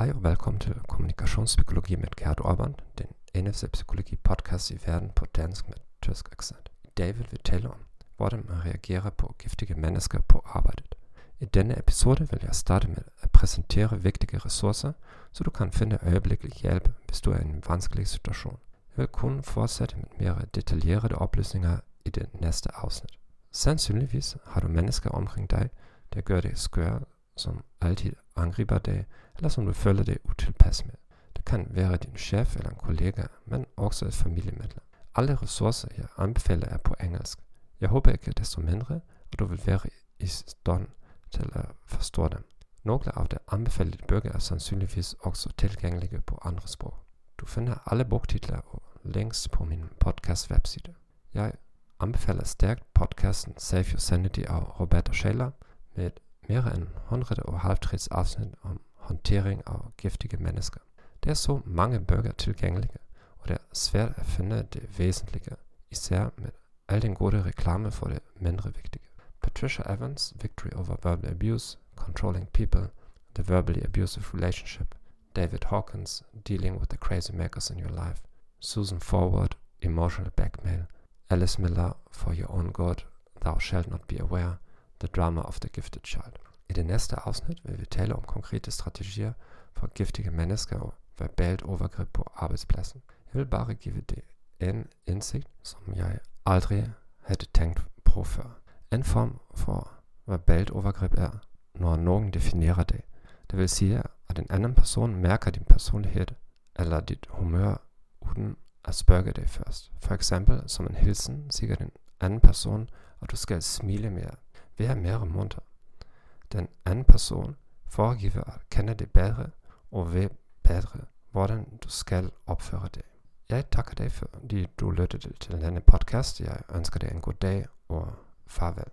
Hej og velkommen til Kommunikationspsykologi med Gerd Orban, den eneste psykologi-podcast i verden på dansk med tysk accent. I dag vil vi tale om, hvordan man reagerer giftige mennesker på arbejdet. I denne episode vil jeg starte med at præsentere vigtige ressourcer, så du kan finde øjeblikkelig hjælp, hvis du er i en vanskelig situation. Jeg vil kun fortsætte med mere detaljerede oplysninger i det næste afsnit. Sandsynligvis har du mennesker omkring der gør det skør, som altid angriber dig, eller som du føler dig utilpas med. Det kan være din chef eller en kollega, men også et familiemedlem. Alle ressourcer, jeg anbefaler, er på engelsk. Jeg håber ikke desto mindre, at du vil være i stand til at forstå dem. Nogle af de anbefalede bøger er sandsynligvis også tilgængelige på andre sprog. Du finder alle bogtitler og links på min podcast webside. Jeg anbefaler stærkt podcasten Save Your Sanity af Roberto Scheller med mere end 150 afsnit om håndtering af giftige mennesker. Der er så mange bøger tilgængelige, og det er svært at finde det væsentlige, især med al den gode reklame for det mindre vigtige. Patricia Evans, Victory Over Verbal Abuse, Controlling People, The Verbally Abusive Relationship, David Hawkins, Dealing with the Crazy Makers in Your Life, Susan Forward, Emotional Blackmail, Alice Miller, For Your Own Good, Thou Shalt Not Be Aware, The Drama of the Gifted Child. I det næste afsnit vil vi tale om konkrete strategier for giftige mennesker og verbalt overgreb på arbejdspladsen. Jeg vil bare give det en indsigt, som jeg aldrig havde tænkt på før. En form for verbalt overgreb er, når nogen definerer det. Det vil sige, at en anden person mærker din personlighed eller dit humør uden at spørge dig først. For eksempel som en hilsen siger den anden person, at du skal smile mere, være mere munter. Den anden person foregiver at kende det bedre og ved bedre, hvordan du skal opføre det. Jeg takker dig, fordi du lyttede til denne podcast. Jeg ønsker dig en god dag og farvel.